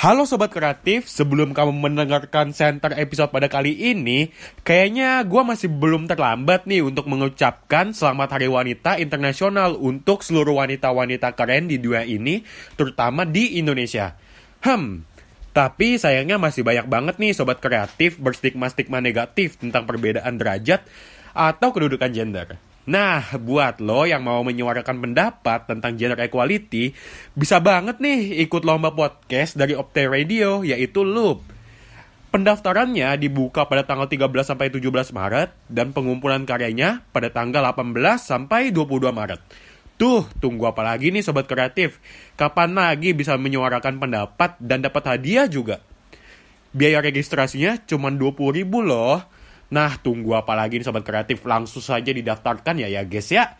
Halo Sobat Kreatif, sebelum kamu mendengarkan center episode pada kali ini, kayaknya gue masih belum terlambat nih untuk mengucapkan Selamat Hari Wanita Internasional untuk seluruh wanita-wanita keren di dunia ini, terutama di Indonesia. Hmm, tapi sayangnya masih banyak banget nih Sobat Kreatif berstigma-stigma negatif tentang perbedaan derajat atau kedudukan gender. Nah, buat lo yang mau menyuarakan pendapat tentang gender equality, bisa banget nih ikut lomba podcast dari Opte Radio, yaitu Loop. Pendaftarannya dibuka pada tanggal 13 sampai 17 Maret dan pengumpulan karyanya pada tanggal 18 sampai 22 Maret. Tuh, tunggu apa lagi nih sobat kreatif? Kapan lagi bisa menyuarakan pendapat dan dapat hadiah juga? Biaya registrasinya cuma 20 ribu loh. Nah, tunggu apa lagi nih Sobat Kreatif? Langsung saja didaftarkan ya ya guys ya.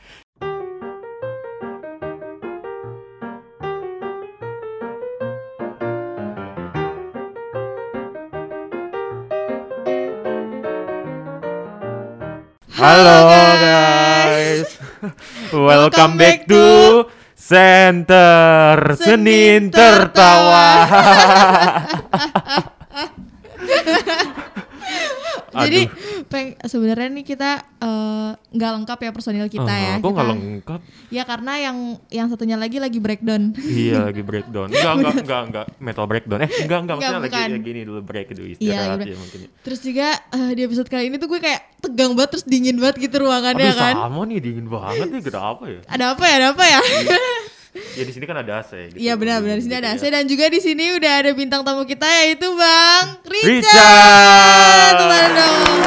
Halo guys, welcome back to Center Senin Tertawa. Jadi peng sebenarnya nih kita eh, nggak lengkap ya personil kita ya. Kok nggak lengkap? Ya karena yang yang satunya lagi lagi breakdown. Iya lagi breakdown. Enggak enggak enggak enggak metal breakdown. Eh enggak enggak maksudnya lagi ya gini dulu break dulu Iya, istirahat lagi ya mungkin. Terus juga eh, di episode kali ini tuh gue kayak tegang banget terus dingin banget gitu ruangannya Aduh kan. sama nih dingin banget nih kenapa ya? Ada apa ya? Ada apa ya? Ya di sini kan ada AC gitu. Iya benar-benar di sini Gitu ada ya. AC dan juga di sini udah ada bintang tamu kita yaitu Bang Richard. Richard. Kembali dong.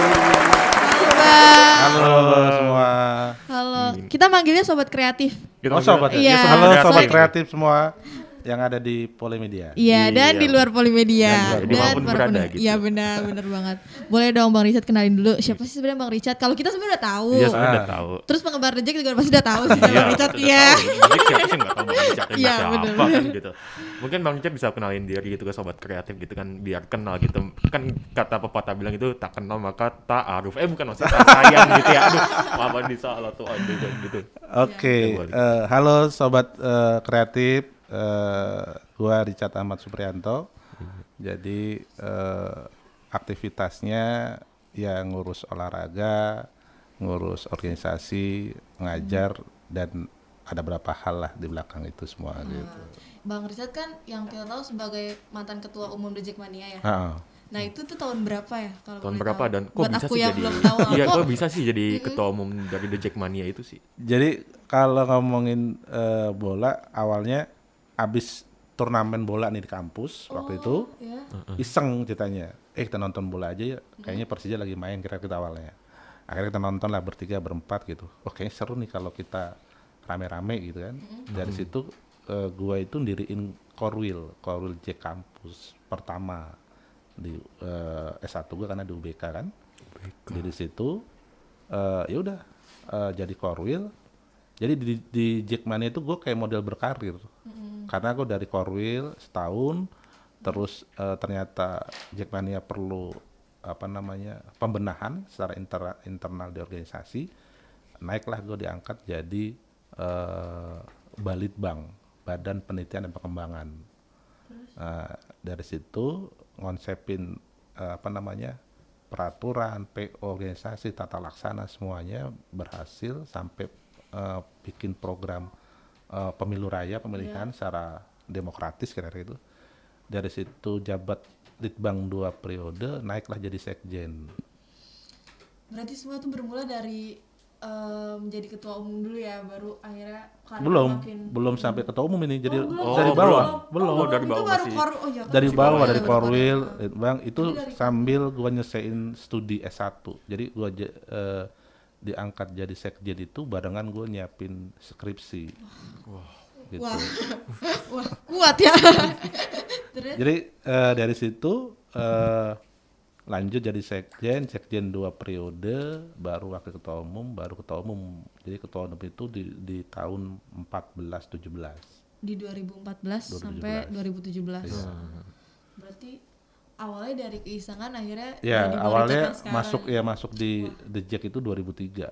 Halo Bang. Halo semua. Halo. Kita manggilnya sobat kreatif. Kita Oh sobat Iya. ya. Halo kreatif. sobat kreatif semua yang ada di Polimedia. Iya, dan Iya. di luar Polimedia Dan di mana pun para berada pendengar. gitu. Iya benar, benar banget. Boleh dong Bang Richard kenalin dulu siapa sih sebenarnya Bang Richard? Kalau kita sebenarnya udah tahu. Iya saya udah Ah. tahu. Terus penggemar The Jack juga pasti udah tahu sih Bang Richard ya. Jadi siapa sih nggak tahu Bang Richard Iya, siapa kan gitu. Mungkin Bang Richard bisa kenalin diri gitu ke sobat kreatif gitu kan biar kenal gitu. Kan kata pepatah bilang itu tak kenal maka tak aruf. Eh bukan maksudnya tak sayang gitu ya. Aduh, apa disalah tuh aduh gitu. Oke, Ya, boleh. eh, halo sobat eh, kreatif. Eh, gua Richard Ahmad Suprianto. Jadi eh, aktivitasnya ya ngurus olahraga, ngurus organisasi, ngajar dan ada berapa hal lah di belakang itu semua gitu. Bang Richard kan yang kita tahu sebagai mantan ketua umum The Jackmania ya. Ah, Nah, itu tuh tahun berapa ya kalau Tahun berapa tahu? dan kok Buat bisa aku sih yang jadi belum tahu. Iya, Kok bisa sih jadi ketua umum dari The Jackmania itu sih? Jadi kalau ngomongin eh, bola awalnya abis turnamen bola nih di kampus waktu itu ya. iseng ceritanya. Eh kita nonton bola aja ya kayaknya Persija lagi main kira kita awalnya. Akhirnya kita nonton lah bertiga berempat gitu. Oh kayaknya seru nih kalau kita rame-rame gitu kan. Dari situ eh, gua itu ndiriin Korwil Korwil J kampus pertama di eh, S1 gua karena di UBK kan. Dari situ eh, ya udah eh, jadi Korwil. Jadi di, di Jackmania itu gue kayak model berkarir karena gue dari Korwil setahun terus eh, ternyata Jackmania perlu apa namanya pembenahan secara inter- internal di organisasi naiklah gue diangkat jadi eh, Balitbang Badan Penelitian dan Pengembangan. Nah, dari situ ngonsepin eh, apa namanya peraturan, PO, organisasi, tata laksana semuanya berhasil sampai eh, bikin program eh, pemilu raya pemilihan secara demokratis kira-kira itu. Dari situ jabat litbang dua periode naiklah jadi sekjen. Berarti semua tuh bermula dari em, jadi ketua umum dulu ya, baru akhirnya karena Belum, makin belum sampai ketua umum ini jadi Oh, dari Oh, bawah, belum. belum. Oh, dari Itu bawah masih. kor- oh kan, dari bawah dari ya, Korwil kor- bang itu dari- sambil gua nyesein studi S1 jadi gua eh, diangkat jadi sekjen itu barengan gua nyiapin skripsi. Gitu. Wah, wah kuat ya. Jadi eh, dari situ eh, lanjut jadi sekjen sekjen dua periode baru wakil ketua umum baru ketua umum. Jadi ketua umum itu di, di tahun 14 17 di 2014, sampai 2017. Berarti awalnya dari keisengan akhirnya ya awalnya sekarang. masuk ya masuk di The Jack itu 2003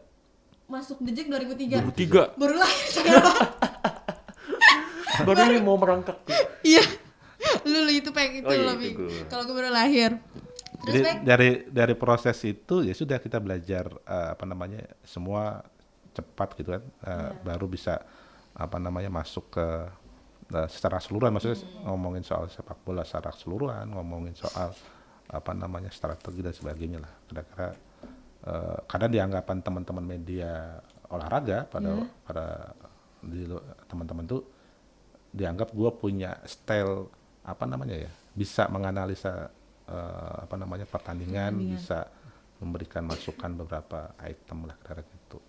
masuk The Jack 2003. Tiga. Baru lahir. Baru ini mau merangkak. Iya. lu, lu itu pengen itu Oh, iya, lebih. Kalau gue baru lahir. Terus Jadi Peng, dari dari proses itu ya sudah kita belajar eh, apa namanya semua cepat gitu kan, Eh, baru bisa apa namanya masuk ke eh, secara keseluruhan maksudnya ngomongin soal sepak bola secara keseluruhan, ngomongin soal apa namanya strategi dan sebagainya lah. Kira-kira eh, kadang dianggapan teman-teman media olahraga pada pada di lu- teman-teman tuh dianggap gue punya style apa namanya ya bisa menganalisa eh, apa namanya pertandingan, bisa memberikan masukan beberapa item lah kira-kira gitu.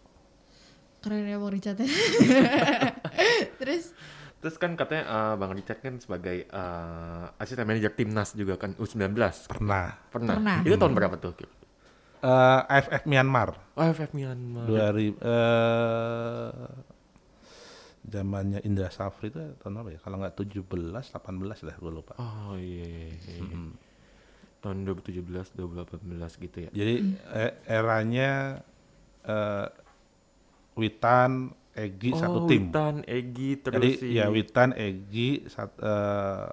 keren ya Bang Richard ya. Terus Terus kan katanya eh, Bang Richard kan sebagai eh, asisten manajer timnas juga kan U19. Pernah Pernah. Pernah. Itu tahun berapa tuh? Eh, AFF Myanmar AFF Myanmar. 2000 eh zamannya Indra Safri itu tahun apa ya? Kalau nggak 17, 18 lah gue lupa. Oh iya. iya, iya. Tahun 2017, 2018 gitu ya. Jadi eh, eranya eh, Witan, Egi satu oh, tim. Witan, Egi, terus Jadi si... ya Witan, Egi, sat, eh,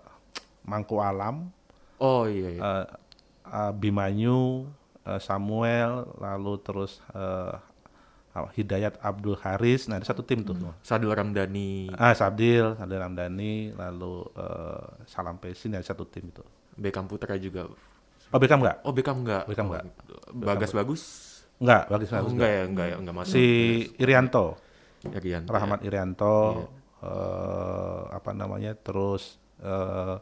Mangku Alam, Oh iya, iya. eh, eh, Bimanyu, eh, Samuel, lalu terus apa, Hidayat Abdul Haris, nah ada satu tim tuh. Sadil Ramdhani, Ah Sadil, Sadil Ramdhani, lalu eh, Salam Pesin ada satu tim itu. Beckham Putra juga. Oh Beckham enggak? Oh Beckham enggak? Beckham Oh, enggak. Bagas bagus? Enggak, bagus Oh, bagus. enggak ya, enggak ya, enggak masuk. Si Irianto, Irianto, Rahmat ya. Irianto, eh, apa namanya, terus eh,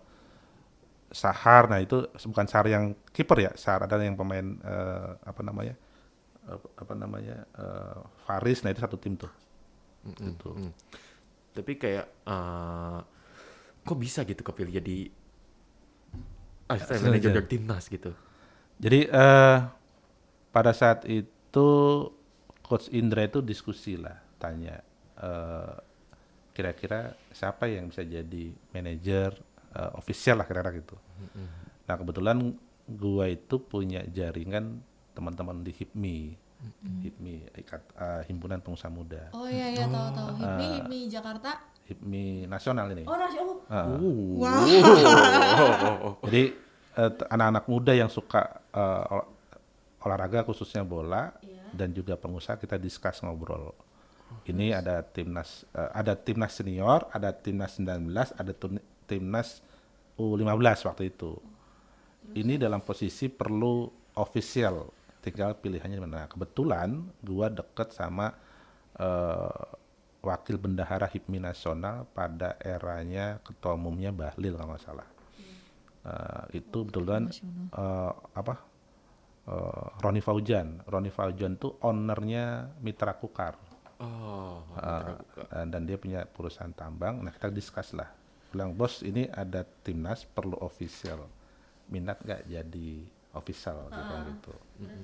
Sahar, nah itu bukan Sahar yang kiper ya, Sahar ada yang pemain eh, apa namanya, eh, apa namanya, eh, Faris, nah itu satu tim tuh. Mm-mm, Gitu. mm. Tapi kayak eh, kok bisa gitu kepilih jadi asisten manajer dari timnas gitu. Jadi eh pada saat itu Coach Indra itu diskusi lah, tanya eh, kira-kira siapa yang bisa jadi manajer eh, official lah kira-kira gitu. Nah kebetulan gua itu punya jaringan teman-teman di HIPMI, HIPMI ikat eh, himpunan pengusaha muda, oh iya iya tahu tahu. Ah. Hipmi Hipmi Jakarta. HIPMI nasional ini. Oh nasi oh. Heeh. Wow. Jadi eh, t- anak-anak muda yang suka eh, ol- olahraga khususnya bola dan juga pengusaha kita diskus ngobrol. Ini ada timnas eh, ada timnas senior, ada timnas 19, ada timnas U15 waktu itu. Ini dalam posisi perlu official, tinggal pilihannya mana. Kebetulan gua deket sama eh, wakil bendahara HIPMI nasional pada eranya ketua umumnya Bahlil kalau nggak salah. Eh, itu kebetulan eh, apa eh, Roni Faujan. Roni Faujan tuh ownernya Mitra Kukar Oh, Eh, dan- dan dia punya perusahaan tambang. Nah kita diskus lah. Bilang bos ini ada timnas perlu official. Minat nggak jadi official gitu kan gitu.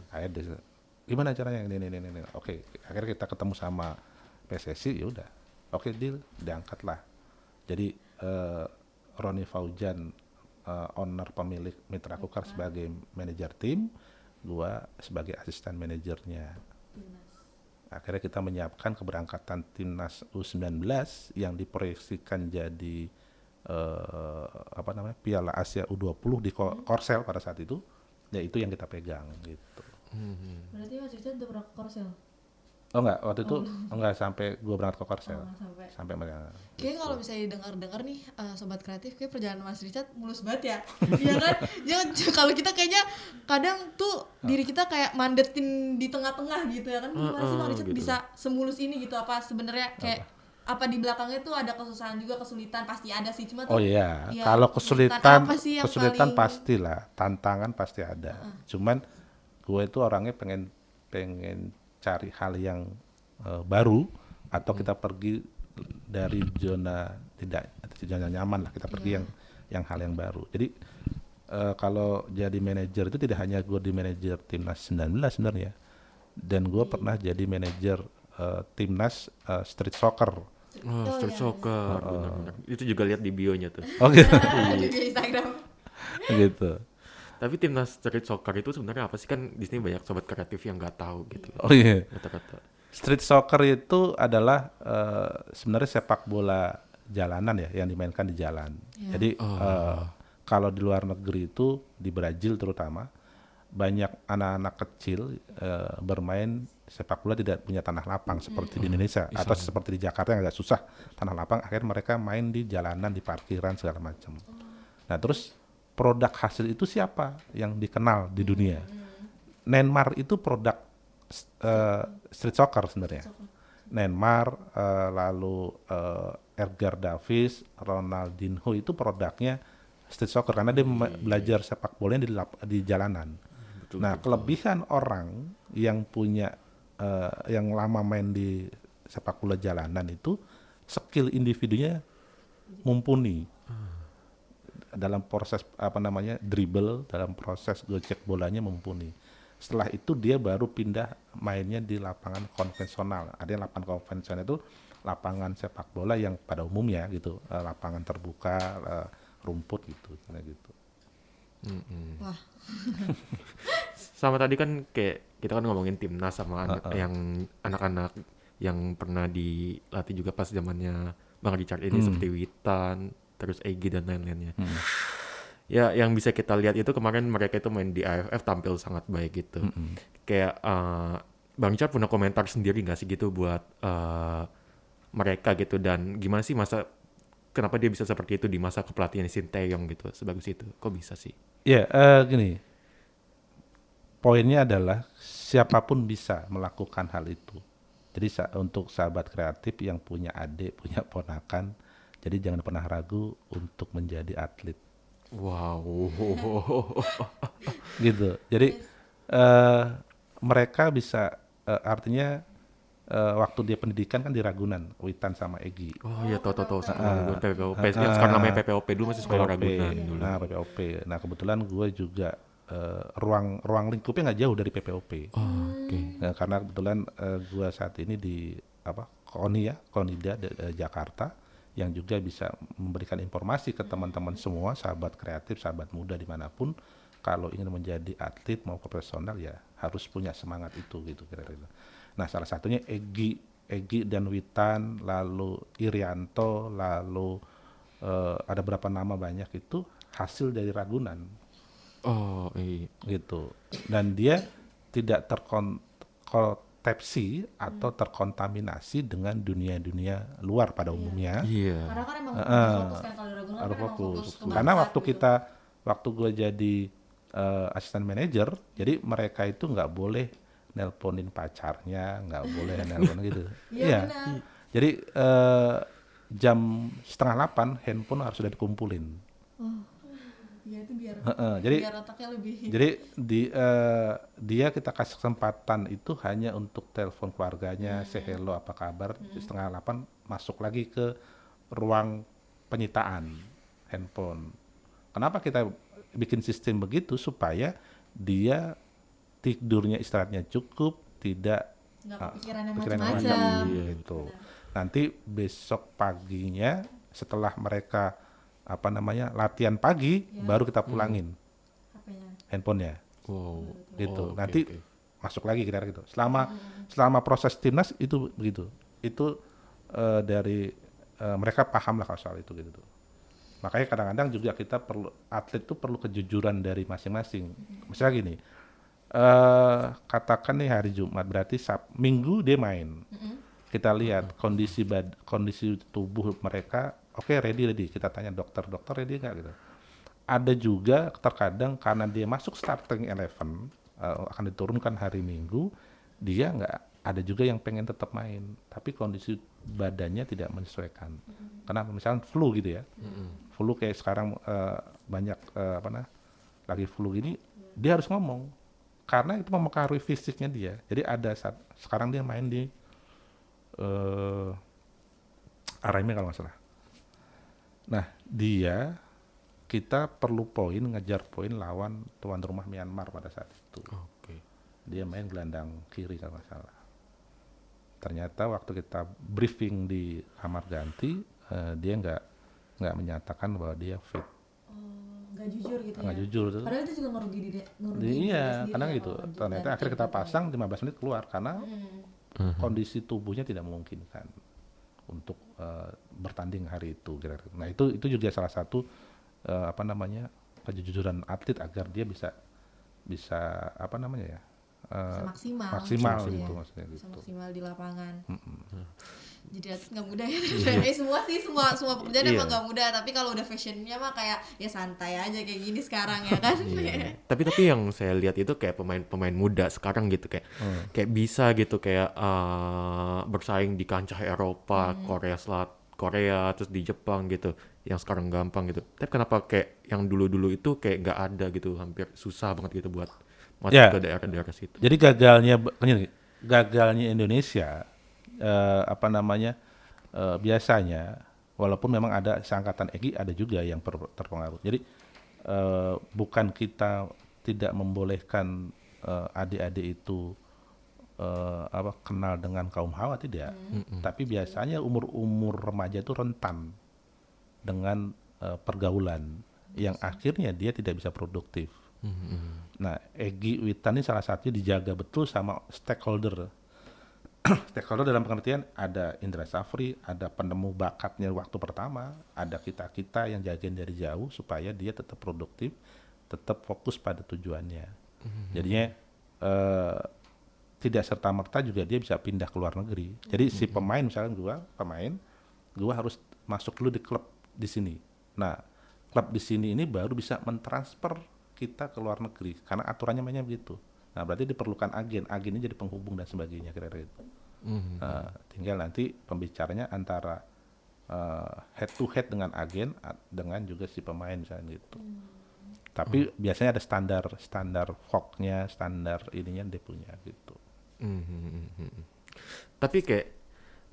Akhirnya dia, gimana caranya ini ini ini. ini. Oke akhirnya kita ketemu sama PSSI ya udah. Oke deal diangkat lah. Jadi eh, Roni Faujan eh, owner pemilik Mitra Kukar sebagai manajer tim, gua sebagai asisten manajernya akhirnya kita menyiapkan keberangkatan timnas U19 yang diproyeksikan jadi eh, apa namanya Piala Asia U20 di Ko- Korsel pada saat itu. Ya itu yang kita pegang gitu. Berarti Mas Richard udah pernah ke Korsel? Oh enggak waktu itu enggak sampai gua berangkat ke Korsel Oh, sampai. sampai mereka Kayaknya kalau misalnya didengar-dengar nih eh, sobat kreatif, kayak perjalanan Mas Richard mulus banget ya. Iya kan? Jangan kalau kita kayaknya kadang tuh diri kita kayak mandetin di tengah-tengah gitu ya kan. Gimana sih Mas Heeh, Richard gitu. bisa semulus ini gitu apa sebenarnya kayak apa di belakangnya tuh ada kesusahan juga kesulitan pasti ada sih cuma tuh Oh iya, Iya, kalau kesulitan kesulitan, apa kesulitan paling- pastilah, tantangan pasti ada. Cuman gue itu orangnya pengen pengen cari hal yang eh, baru atau kita pergi dari zona tidak zona nyaman lah, kita pergi yang yang hal yang baru. Jadi eh, kalau jadi manajer itu tidak hanya gue di manajer timnas 19 sebenarnya, dan gue pernah jadi manajer eh, timnas eh, street soccer. Oh, street soccer, benar-benar. Itu juga lihat di bionya tuh. Oh gitu. di Instagram. gitu. Tapi timnas street soccer itu sebenarnya apa sih kan di sini banyak sobat kreatif yang nggak tahu gitu. Oh iya. Kata-kata. Street soccer itu adalah eh, sebenarnya sepak bola jalanan ya yang dimainkan di jalan. Jadi eh, kalau di luar negeri itu di Brazil terutama banyak anak-anak kecil eh, bermain sepak bola tidak punya tanah lapang seperti di Indonesia atau seperti di Jakarta yang agak susah tanah lapang akhirnya mereka main di jalanan di parkiran segala macam. Nah terus produk hasil itu siapa yang dikenal di dunia? Neymar itu produk eh, street soccer sebenarnya. Neymar, eh, lalu eh, Edgar Davis, Ronaldinho itu produknya street soccer karena dia me- belajar sepak bola di lap- di jalanan. nah, kelebihan orang yang punya eh, yang lama main di sepak bola jalanan itu skill individunya mumpuni dalam proses apa namanya dribble dalam proses gocek bolanya mumpuni. Setelah itu dia baru pindah mainnya di lapangan konvensional. Ada yang lapangan konvensional itu lapangan sepak bola yang pada umumnya gitu eh, lapangan terbuka eh, rumput gitu gitu. Wah, sama tadi kan kayak kita kan ngomongin timnas sama anak Uh-uh. yang anak-anak yang pernah dilatih juga pas zamannya Bang Richard ini Hmm. seperti Witan, terus Egi dan lain-lainnya. Hmm. Ya, yang bisa kita lihat itu kemarin mereka itu main di AFF tampil sangat baik gitu. Mm-mm. Kayak eh, Bang Richard punya komentar sendiri nggak sih gitu buat eh, mereka gitu dan gimana sih masa kenapa dia bisa seperti itu di masa kepelatihan Sinteyong gitu sebagus itu? Kok bisa sih? Ya, eh, gini. Poinnya adalah siapa pun bisa melakukan hal itu. Jadi sa- untuk sahabat kreatif yang punya adik, punya ponakan, jadi jangan pernah ragu untuk menjadi atlet. Wow. Gitu. Jadi eh, mereka bisa eh, artinya eh, waktu dia pendidikan kan di Ragunan, Witan sama Egi. Oh iya tahu tahu tahu Ah, PPOP. ah, Sekarang sekarang namanya PPOP dulu masih sekolah. Ragunan dulu. Nah, PPOP. Nah, kebetulan gue juga eh, ruang ruang lingkupnya nggak jauh dari PPOP. Oh, Oke. Nah, karena kebetulan eh, gua saat ini di apa Koni ya Konida de- de- Jakarta yang juga bisa memberikan informasi ke teman-teman semua sahabat kreatif sahabat muda di mana pun kalau ingin menjadi atlet mau profesional ya harus punya semangat itu gitu kira-kira. Nah salah satunya Egi Egi dan Witan lalu Irianto lalu eh, ada berapa nama banyak itu hasil dari Ragunan Oh iya. gitu dan dia tidak terkontepsi atau terkontaminasi dengan dunia-dunia luar pada umumnya Iya. karena kan emang Heeh. fokus kan kalau kan fokus karena waktu gitu. kita waktu gue jadi eh, asisten manajer jadi mereka itu nggak boleh nelponin pacarnya nggak boleh nelpon gitu Iya benar. jadi eh, jam setengah delapan handphone harus sudah dikumpulin Biar Heeh, jadi biar otaknya lebih Jadi di eh, dia kita kasih kesempatan itu hanya untuk telepon keluarganya, say hello apa kabar, setengah delapan masuk lagi ke ruang penyitaan handphone. Kenapa kita bikin sistem begitu supaya dia tidurnya istirahatnya cukup, tidak nggak kepikiran yang pikiran yang macam-macam. macam. Iya, gitu. Nanti besok paginya setelah mereka apa namanya latihan pagi, Ya. baru kita pulangin HP-nya. handphonenya Wow. gitu. Oh, Nanti oke. masuk lagi kira gitu. Selama selama proses timnas itu begitu. Itu eh, dari eh, mereka paham lah kalau soal itu gitu. Makanya kadang-kadang juga kita perlu atlet itu perlu kejujuran dari masing-masing. Misalnya gini, eh katakan nih hari Jumat berarti Sab Minggu dia main. Kita lihat kondisi bad, kondisi tubuh mereka, oke ready ready. Kita tanya dokter, dokter ready nggak gitu. Ada juga terkadang karena dia masuk starting eleven eh, akan diturunkan hari Minggu, dia nggak ada juga yang pengen tetap main, tapi kondisi badannya tidak menyesuaikan. Kenapa? Misalnya flu gitu ya, flu kayak sekarang eh, banyak eh, apa nah, lagi flu gini, dia harus ngomong karena itu mempengaruhi fisiknya dia. Jadi ada saat sekarang dia main di eh Araimi kalau nggak salah. Nah dia kita perlu poin ngejar poin lawan tuan rumah Myanmar pada saat itu. Oke. Dia main gelandang kiri kalau nggak salah. Ternyata waktu kita briefing di kamar ganti eh, dia nggak nggak menyatakan bahwa dia fit. Oh, nggak jujur gitu Nggak ya. jujur tuh. Padahal itu juga ngerugi diri ngerugi Iya, diri sendiri karena ya gitu. Ternyata akhirnya kita pasang 15 menit keluar karena Hmm. kondisi tubuhnya tidak memungkinkan untuk eh, bertanding hari itu. Nah itu itu juga salah satu eh, apa namanya kejujuran atlet agar dia bisa bisa apa namanya ya eh, maksimal maksimal gitu maksudnya Bisa gitu. maksimal di lapangan. Jadi atlet nggak mudah ya. Eh, semua sih semua semua pekerjaan Iya. emang nggak mudah. Tapi kalau udah fashionnya mah kayak ya santai aja kayak gini sekarang ya kan. Iya. tapi tapi yang saya lihat itu kayak pemain-pemain muda sekarang gitu kayak kayak bisa gitu kayak eh, bersaing di kancah Eropa, Korea Selat, Korea terus di Jepang gitu yang sekarang gampang gitu. Tapi kenapa kayak yang dulu-dulu itu kayak nggak ada gitu, hampir susah banget gitu buat masuk Ya. ke daerah-daerah situ. Jadi gagalnya kan gagalnya Indonesia eh, apa namanya eh, biasanya walaupun memang ada seangkatan EGI ada juga yang per- terpengaruh. Jadi eh, bukan kita tidak membolehkan eh, adik-adik itu eh, apa kenal dengan kaum hawa tidak, tapi biasanya umur-umur remaja itu rentan dengan eh, pergaulan yang akhirnya dia tidak bisa produktif. Nah, Egi Witan ini salah satunya dijaga betul sama stakeholder. stakeholder dalam pengertian ada Indra Safri, ada penemu bakatnya waktu pertama, ada kita-kita yang jagain dari jauh supaya dia tetap produktif, tetap fokus pada tujuannya. Jadinya eh, tidak serta merta juga dia bisa pindah ke luar negeri. Jadi si pemain misalnya gua pemain, gua harus masuk dulu di klub di sini. Nah, klub di sini ini baru bisa mentransfer kita ke luar negeri karena aturannya mainnya begitu. Nah, berarti diperlukan agen, agen ini jadi penghubung dan sebagainya kira-kira itu. Nah, tinggal nanti pembicaranya antara eh, head to head dengan agen dengan juga si pemain misalnya gitu. Tapi biasanya ada standar standar VOG-nya, standar ininya dia punya gitu. Mhm. Tapi kayak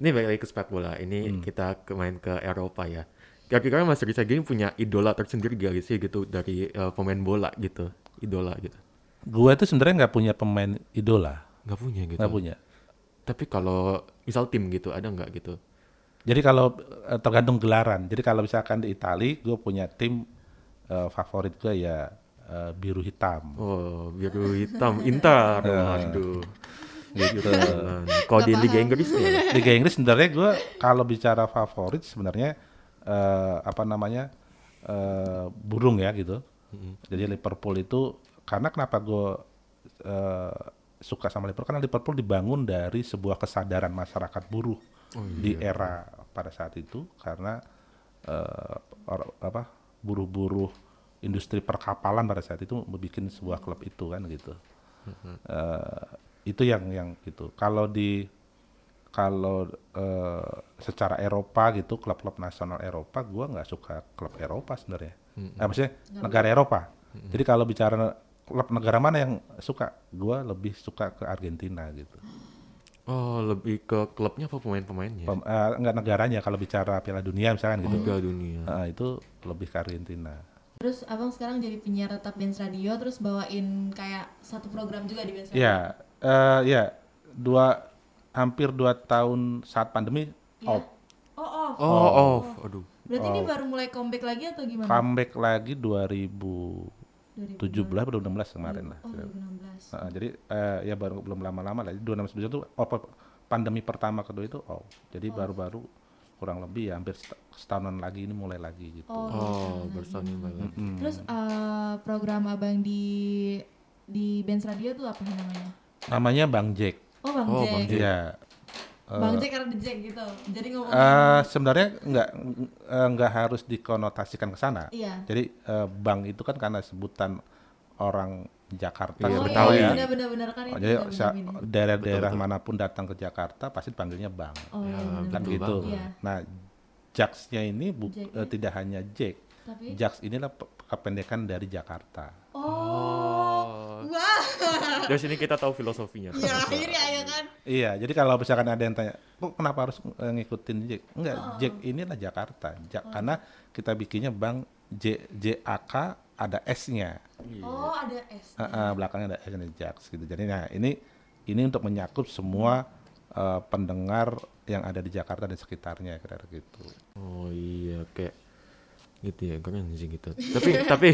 ini balik lagi ke sepak bola. Ini Hmm. kita ke main ke Eropa ya. Kira-kira Mas Risa gini punya idola tersendiri gak sih gitu dari eh, pemain bola gitu, idola gitu? Gua itu sebenarnya nggak punya pemain idola, Nggak punya gitu. nggak punya. Tapi kalau misal tim gitu ada nggak gitu? Jadi kalau eh, tergantung gelaran. Jadi kalau misalkan di Itali, gue punya tim eh, favorit gue ya eh, biru hitam. Oh biru hitam Inter, waduh. Gitu. Kalau di Liga Inggris ya? Liga Inggris sebenarnya gue kalau bicara favorit sebenarnya eh, apa namanya eh, burung ya gitu. Jadi Liverpool itu karena kenapa gue eh, suka sama Liverpool karena Liverpool dibangun dari sebuah kesadaran masyarakat buruh di era pada saat itu karena eh, or- apa buruh-buruh industri perkapalan pada saat itu membuat sebuah klub itu kan gitu. Eh, itu yang yang gitu. Kalau di kalau eh, secara Eropa gitu klub-klub nasional Eropa gua nggak suka klub Eropa sebenarnya. Eh, maksudnya negara Eropa. Jadi kalau bicara klub negara mana yang suka gua lebih suka ke Argentina gitu. Oh lebih ke klubnya apa pemain-pemainnya? Pem- eh, nggak negaranya kalau bicara Piala Dunia misalkan gitu. Liga Dunia. Eh, itu lebih ke Argentina. Terus abang sekarang jadi penyiar tetap Benz Radio terus bawain kayak satu program juga di Benz Radio? Ya eh, ya dua hampir dua tahun saat pandemi Iya. off oh oh Oh, oh, aduh. berarti ini baru mulai comeback lagi atau gimana comeback lagi 2017 atau 2016 kemarin lah oh 2016 Nah, jadi eh, ya baru belum lama-lama lah. Jadi 2016 itu oh, pe- pandemi pertama kedua itu oh. Jadi baru-baru kurang lebih ya hampir set- setahunan lagi ini mulai lagi gitu. oh, Oh, bersama banget. Mm. terus eh, program abang di di Benz Radio tuh apa namanya Namanya Bang Jack. Oh bang Oh, Jack Bang Iya. bang Jack karena the Jack gitu jadi ngomong Eh, sebenarnya nggak eh, nggak harus dikonotasikan ke sana. iya Jadi eh, Bang itu kan karena sebutan orang Jakarta Iya, oh Betawi. iya ya. benar-benar benar kan Oh, itu jadi benar daerah-daerah mana pun datang ke Jakarta pasti panggilnya Bang. oh iya Ya, benar kan Betul gitu. banget. Iya. Nah, Jax-nya ini bu- Jack, eh, tidak hanya Jack. tapi Jax inilah pe- kependekan dari Jakarta. oh wah Dari sini kita tahu filosofinya. ya akhirnya ya kan Iya, jadi kalau misalkan ada yang tanya, kok kenapa harus eh, ngikutin Jack? Enggak, Oh. Jack inilah Jakarta. Jak, Karena kita bikinnya Bang J J A K ada S-nya. oh ada S Eh, eh, belakangnya ada S-nya Jax gitu. Jadi nah ini ini untuk menyakup semua eh, pendengar yang ada di Jakarta dan sekitarnya kira-kira gitu. Oh iya kayak gitu ya keren sih gitu. Tapi tapi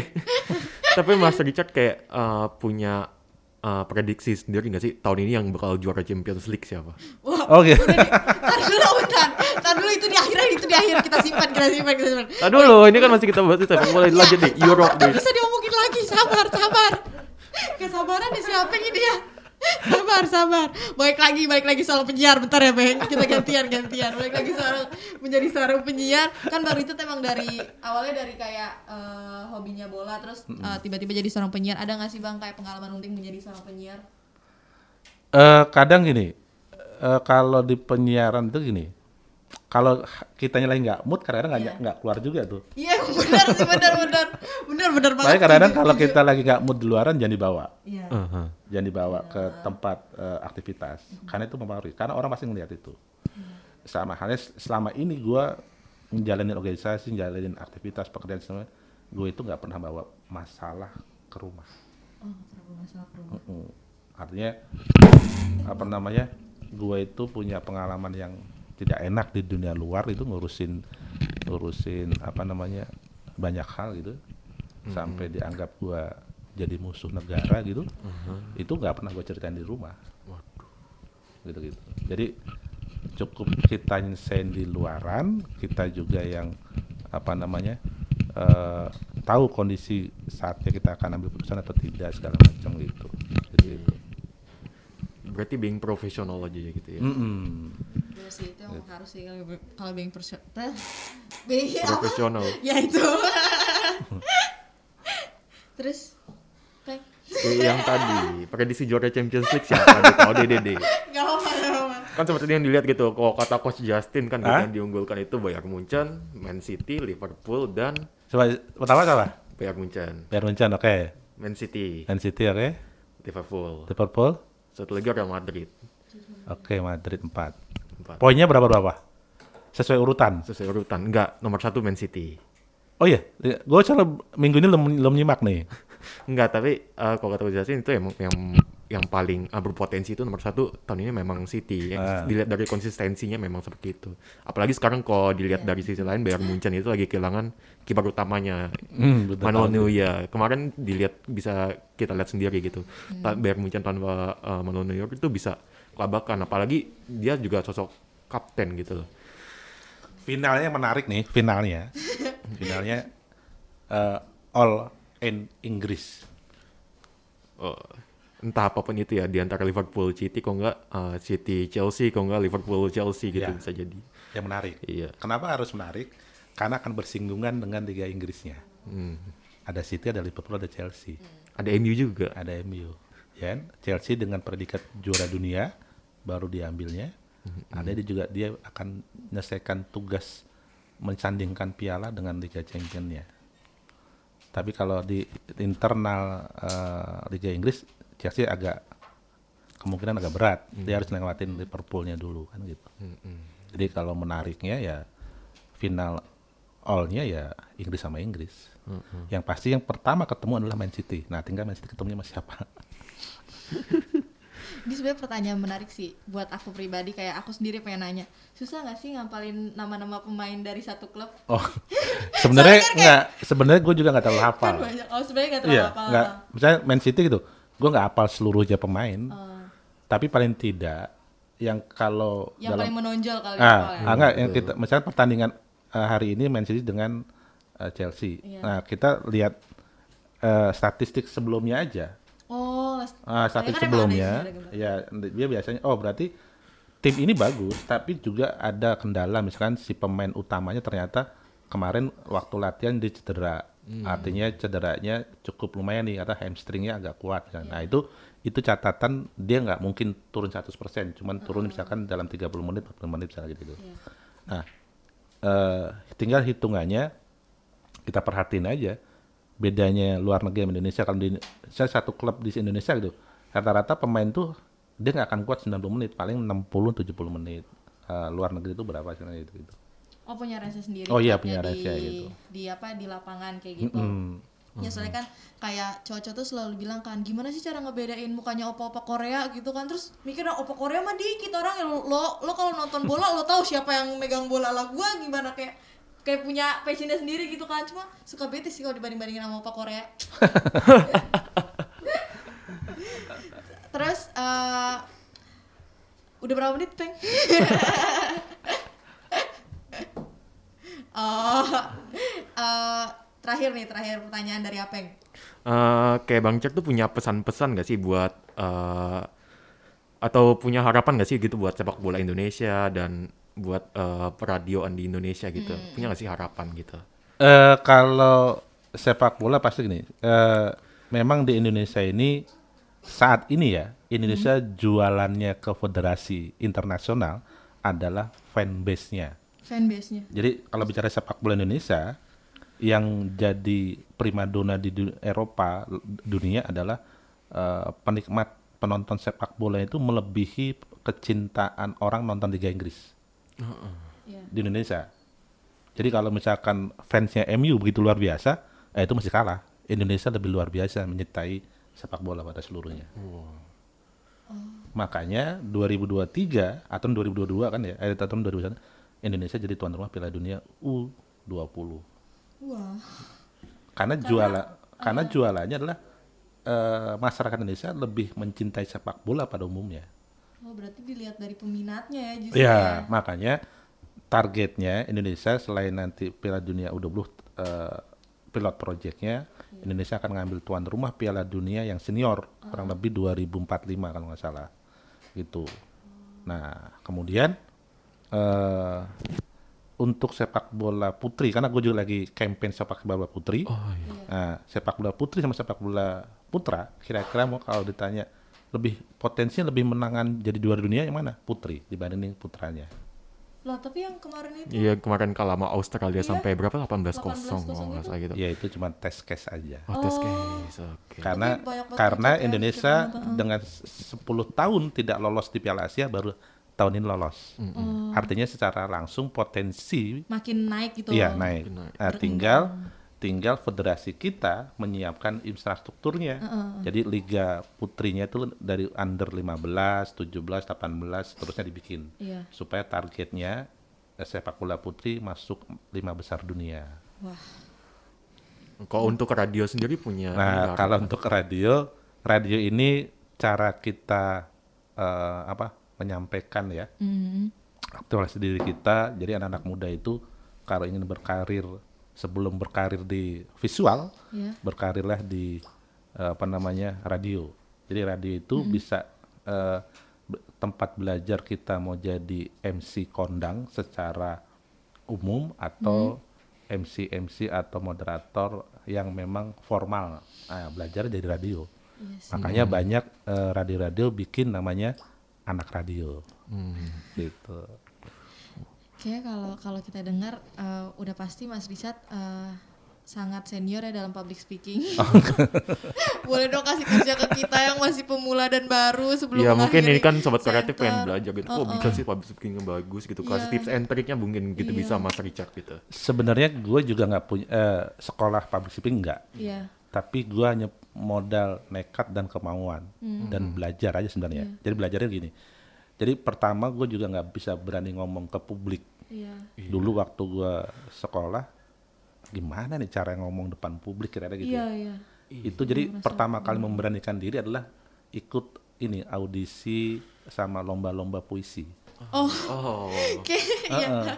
tapi Mas Richard kayak eh, punya eh, prediksi sendiri nggak sih tahun ini yang bakal juara Champions League siapa? Wah, udah deh. Tar dulu, bentar. Tar dulu itu di akhir, itu di akhir. Kita simpan, kita simpan, kita simpan. Nah dulu, ini kan masih kita bahas itu mulai lanjut nih Euro Tak deh. bisa diomongin lagi, sabar, sabar. Kesabaran disiapin ini ya. Sabar, sabar. Baik lagi, baik lagi soal penyiar. Bentar ya, Bang. Kita gantian, gantian. Baik lagi soal menjadi seorang penyiar. Kan baru itu emang dari awalnya dari kayak eh, hobinya bola, terus eh, tiba-tiba jadi seorang penyiar. Ada nggak sih Bang kayak pengalaman penting menjadi seorang penyiar? Eh, kadang gini, eh, kalau di penyiaran itu gini, kalau kitanya lagi nggak mood, kadang-kadang nggak Iya. nggak keluar juga tuh. Iya, benar sih, benar, benar. Benar, benar banget. Kadang-kadang kalau kita lagi nggak mood di luaran, jangan dibawa, Iya. Aha. Jangan dibawa ke tempat eh, aktivitas, karena itu mempengaruhi. Karena orang pasti ngelihat itu. Sama halnya selama ini gua menjalani organisasi, menjalani aktivitas pekerjaan semua, gue itu nggak pernah bawa masalah ke rumah. Oh, masalah ke rumah. Mm-mm. Artinya apa namanya? Gue itu punya pengalaman yang tidak enak di dunia luar itu ngurusin ngurusin apa namanya banyak hal gitu sampai dianggap gue jadi musuh negara gitu itu nggak pernah gue ceritain di rumah gitu gitu jadi cukup kita nyelesain di luaran kita juga yang apa namanya eh, tahu kondisi saatnya kita akan ambil keputusan atau tidak segala macam gitu gitu, gitu. Berarti being profesional aja ya gitu ya. Mm-mm. Iya sih, itu yang harus sih kalau kalau being? Profesional. Ya itu. Terus, Kayak yang tadi, prediksi juara Champions League siapa deh deh. gak apa-apa. Kan seperti yang dilihat gitu, kalau kata coach Justin kan Hah? yang diunggulkan itu Bayern Munchen, Man City, Liverpool dan Coba pertama siapa? Bayern Munchen, Bayern Munchen oke. Man City, Man City oke. Liverpool. Liverpool Satu lagi Real Madrid. oke Madrid 4. Empat. Poinnya berapa berapa? Sesuai urutan. Sesuai urutan. Enggak, nomor satu Man City. Oh iya, gue selalu minggu ini belum belum nyimak nih. Enggak, tapi eh, kalau kata Justin itu emang yang yang paling eh, berpotensi itu nomor satu tahun ini memang City. Yang Ah. dilihat dari konsistensinya memang seperti itu. Apalagi sekarang kalau dilihat dari sisi lain Bayern Munchen itu lagi kehilangan kiper utamanya betul. Manuel Neuer. Kemarin dilihat bisa kita lihat sendiri gitu. Ta- Bayern Munchen tanpa uh, Manuel Neuer itu bisa kelabakan. Apalagi dia juga sosok kapten gitu loh. Finalnya menarik nih, finalnya. finalnya eh, all in Inggris. Oh, entah apa pun itu ya di antara Liverpool City kok enggak uh, City Chelsea kok enggak Liverpool Chelsea gitu Ya. bisa jadi. Yang menarik. Iya. Kenapa harus menarik? Karena akan bersinggungan dengan Liga Inggrisnya. Hmm. Ada City, ada Liverpool, ada Chelsea. Ada MU juga. ada MU ya kan? Chelsea dengan predikat juara dunia baru diambilnya ada dia juga dia akan menyelesaikan tugas mensandingkan piala dengan Liga Championnya tapi kalau di internal eh, Liga Inggris Chelsea agak kemungkinan agak berat. Dia harus ngelewatin Liverpoolnya dulu kan gitu. Jadi kalau menariknya ya final all-nya ya Inggris sama Inggris. Yang pasti yang pertama ketemu adalah Man City. Nah tinggal Man City ketemunya sama siapa Ini sebenarnya pertanyaan menarik sih buat aku pribadi kayak aku sendiri pengen nanya. Susah nggak sih ngapalin nama-nama pemain dari satu klub? Oh, sebenarnya kan nggak, sebenarnya gue juga nggak terlalu Kan hafal. banyak. Oh, sebenarnya nggak terlalu Iya, apa. nggak. Misalnya Man City gitu, gue nggak hafal seluruhnya pemain, Oh, tapi paling tidak yang kalau yang dalam paling menonjol kali ah, ya. ah, enggak, yang kita misalnya pertandingan eh, hari ini Man City dengan eh, Chelsea. Iya. Nah, kita lihat eh, statistik sebelumnya aja. Oh, Ah, statistik kan sebelumnya, yang sebenarnya ya dia biasanya, oh berarti tim ini bagus, tapi juga ada kendala, misalkan si pemain utamanya ternyata kemarin waktu latihan dia cedera, artinya cederanya cukup lumayan nih, karena hamstringnya agak kuat. kan. Nah itu itu catatan dia nggak mungkin turun 100%, cuman turun misalkan dalam 30 menit, 40 menit misalnya gitu. Iya. Nah, eh, tinggal hitungannya kita perhatiin aja bedanya luar negeri sama Indonesia kalau di saya satu klub di Indonesia gitu rata-rata pemain tuh dia nggak akan kuat 90 menit paling 60 70 menit Eh, luar negeri itu berapa sih gitu, gitu. Oh, punya rahasia sendiri. Oh iya, punya di, gitu. Di apa di lapangan kayak gitu. Mm-mm. Ya soalnya kan kayak cowok-cowok tuh selalu bilang kan gimana sih cara ngebedain mukanya opa-opa Korea gitu kan terus mikirnya opa Korea mah dikit orang yang lo lo kalau nonton bola lo tahu siapa yang megang bola lah gua gimana kayak kayak punya passionnya sendiri gitu kan. Cuma suka bete sih kalau dibanding bandingin sama opa Korea. Terus uh, udah berapa menit peng? Oh, uh, terakhir nih terakhir pertanyaan dari Apeng. Uh, kayak Bang Cek tuh punya pesan-pesan gak sih buat uh, atau punya harapan gak sih gitu buat sepak bola Indonesia dan buat eh, peradioan di Indonesia gitu? Punya gak sih harapan gitu? Eh kalau sepak bola pasti gini, eh memang di Indonesia ini saat ini ya Indonesia jualannya ke federasi internasional adalah fanbase-nya. Fanbase-nya. Jadi kalau bicara sepak bola Indonesia yang jadi primadona di du- Eropa dunia adalah eh, penikmat penonton sepak bola itu melebihi kecintaan orang nonton Liga Inggris Iya. di Indonesia. Jadi kalau misalkan fansnya MU begitu luar biasa, eh, itu masih kalah. Indonesia lebih luar biasa menyertai sepak bola pada seluruhnya. Makanya 2023 atau 2022 kan ya, eh, tahun 2021 Indonesia jadi tuan rumah Piala Dunia U20. Wah. Karena juala karena jualannya adalah eh, masyarakat Indonesia lebih mencintai sepak bola pada umumnya. Oh, berarti dilihat dari peminatnya ya justru Iya, ya. makanya targetnya Indonesia selain nanti Piala Dunia U20 eh, pilot projectnya Indonesia akan ngambil tuan rumah Piala Dunia yang senior kurang lebih 2045 kalau nggak salah gitu. Nah kemudian eh untuk sepak bola putri karena gue juga lagi campaign sepak bola putri. Oh iya. Nah, sepak bola putri sama sepak bola putra, kira-kira mau kalau ditanya lebih potensinya lebih menangan jadi juara dunia yang mana? Putri dibanding putranya. Lah, tapi yang kemarin itu Iya kemarin kalah sama Australia Iya. sampai berapa? 18-0 18-0 kalau nggak salah gitu. Ya itu cuma tes case aja. Oh, test case. Oke. Karena banget karena pencapaian Indonesia kita nonton. dengan s- 10 tahun tidak lolos di Piala Asia baru tahun ini lolos. Artinya secara langsung potensi makin naik gitu. iya naik. Makin naik. Nah, tinggal tinggal federasi kita menyiapkan infrastrukturnya. Jadi liga putrinya itu dari under 15, 17, 18 terusnya dibikin Iya. supaya targetnya sepak bola putri masuk lima besar dunia. Wah. Kalau untuk radio sendiri punya Nah, kalau untuk radio, radio ini cara kita eh, apa menyampaikan ya Hmm. aktualisasi diri kita. Jadi anak-anak muda itu kalau ingin berkarir sebelum berkarir di visual, Iya. berkarirlah di eh, apa namanya radio. Jadi radio itu bisa eh, be- tempat belajar kita mau jadi MC kondang secara umum atau MC MC atau moderator yang memang formal. Nah, belajar jadi radio. Iya sih. Makanya banyak eh, radio-radio bikin namanya anak radio. Hmm. Gitu. Kayaknya kalau kalau kita dengar eh, udah pasti Mas Richard eh, sangat senior ya dalam public speaking. Oh, Boleh dong kasih kerja ke kita yang masih pemula dan baru sebelum Iya mungkin ini kan sobat kreatif pengen belajar gitu. Oh Uh-uh. bisa sih public speaking bagus gitu. Kasih Iya. tips and triknya mungkin gitu Iya. bisa Mas Richard gitu. Sebenarnya gue juga nggak punya eh, sekolah public speaking nggak, Iya. tapi gue hanya modal nekat dan kemauan Hmm. dan belajar aja sebenarnya. Jadi belajarnya gini. Jadi pertama gue juga nggak bisa berani ngomong ke publik. Iya. Dulu waktu gue sekolah, gimana nih cara ngomong depan publik kira-kira gitu. Iya, ya. iya. Itu jadi pertama kali memberanikan diri adalah ikut ini audisi sama lomba-lomba puisi. Oh, Oh. oke. Iya. Heeh.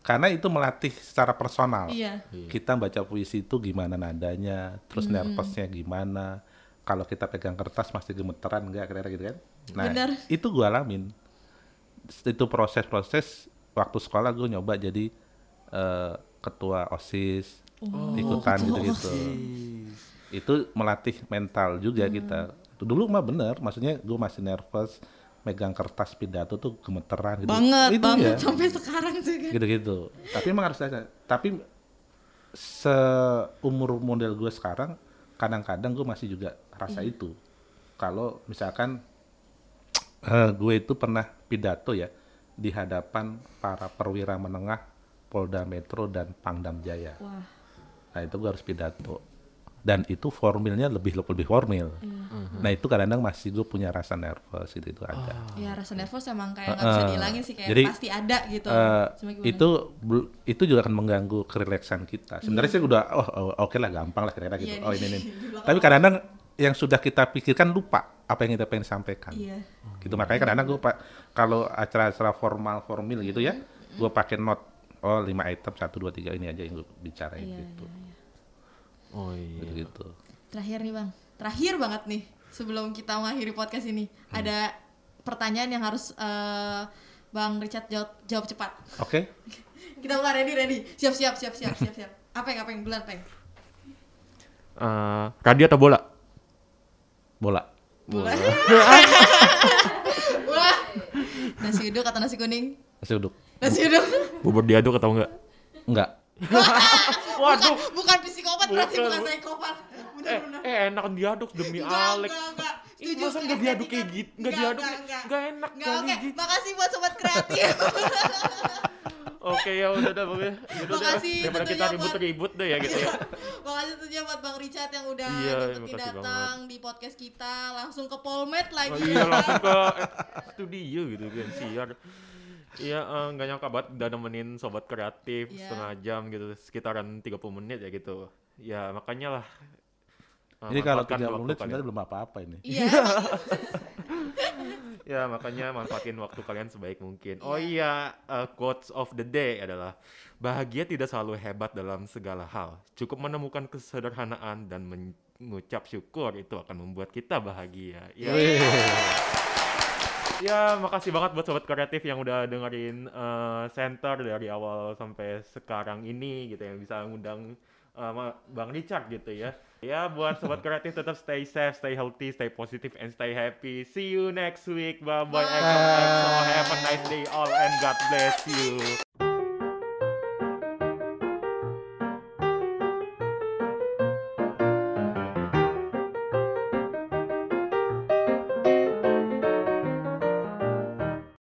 Karena itu melatih secara personal. Iya. Kita baca puisi itu gimana nadanya, terus nervousnya gimana. Kalau kita pegang kertas masih gemeteran enggak kira-kira gitu kan. Nah, Benar. itu gue alamin. Itu proses-proses waktu sekolah gue nyoba jadi eh, ketua OSIS, ikutan gitu-gitu. Itu melatih mental juga kita. Dulu mah bener, maksudnya gue masih nervous, megang kertas pidato tuh gemeteran gitu. Banget, Itu banget ya sampai sekarang juga. gitu-gitu. Tapi emang harus ada. Tapi seumur model gue sekarang, kadang-kadang gue masih juga rasa itu. Kalau misalkan eh, gue itu pernah pidato ya di hadapan para perwira menengah Polda Metro dan Pangdam Jaya. Wah. Nah itu gue harus pidato. Dan itu formilnya lebih lebih formil. Nah itu kadang-kadang masih gue punya rasa nervous gitu itu ada. Ya rasa nervous emang kayak nggak bisa Heeh. dihilangin sih kayak Jadi, pasti ada gitu. Gimana? itu itu juga akan mengganggu kerileksan kita. Sebenarnya sih udah oh, oh, oke lah gampang lah kira-kira gitu. Iya oh ini di belakang. Tapi kadang-kadang yang sudah kita pikirkan lupa apa yang kita pengen sampaikan Iya. gitu makanya kadang-kadang gue pak kalau acara-acara formal formil gitu ya gue pakai note oh lima item satu dua tiga ini aja yang gue bicarain Iya, gitu iya, iya. Oh iya. gitu gitu Terakhir nih bang, terakhir banget nih sebelum kita mengakhiri podcast ini ada pertanyaan yang harus eh, bang Richard jawab, jawab cepat. oke Kita buka ready ready, siap siap siap siap siap siap. Apa yang apa yang bulan peng? Eh, radio atau bola? bola Bola. Wah. Nasi uduk atau nasi kuning? nasi uduk Nasi uduk. Bubur diaduk atau enggak? enggak Bukan, bukan psikopat berarti Bukan, bukan bu- psikopat. Eh, eh enak diaduk demi Enggak, Alex. enggak, enggak. Setuju, masa nggak diaduk kayak gitu? Nggak Enggak, diaduk, enggak, enggak. nggak enak Enggak, kali oke. gitu. Makasih buat sobat kreatif. Oke ya udah dah pokoknya. Yaudah deh, Makasih Daripada kita ribut-ribut deh ya gitu ya. Makasih tentunya buat Bang Richard yang udah Iya, nyempetin datang di podcast kita langsung ke Polmed lagi. Oh, iya langsung ke eh, studio gitu kan siar. Iya eh, nggak nyangka banget udah nemenin sobat kreatif Iya. setengah jam gitu sekitaran 30 menit ya gitu. Ya makanya lah. Eh, jadi kalau manfaatkan 30 waktu menit sebenarnya belum apa-apa ini Iya. Ya makanya manfaatin waktu kalian sebaik mungkin. Oh Iya. iya, uh, quotes of the day adalah bahagia tidak selalu hebat dalam segala hal. Cukup menemukan kesederhanaan dan mengucap syukur itu akan membuat kita bahagia. Ya, ya makasih banget buat sobat kreatif yang udah dengerin uh, center dari awal sampai sekarang ini gitu yang bisa ngundang uh, Bang Richard gitu ya. Ya buat sobat kreatif tetap stay safe, stay healthy, stay positive and stay happy. See you next week. Bye bye. Have a nice day all and God bless you.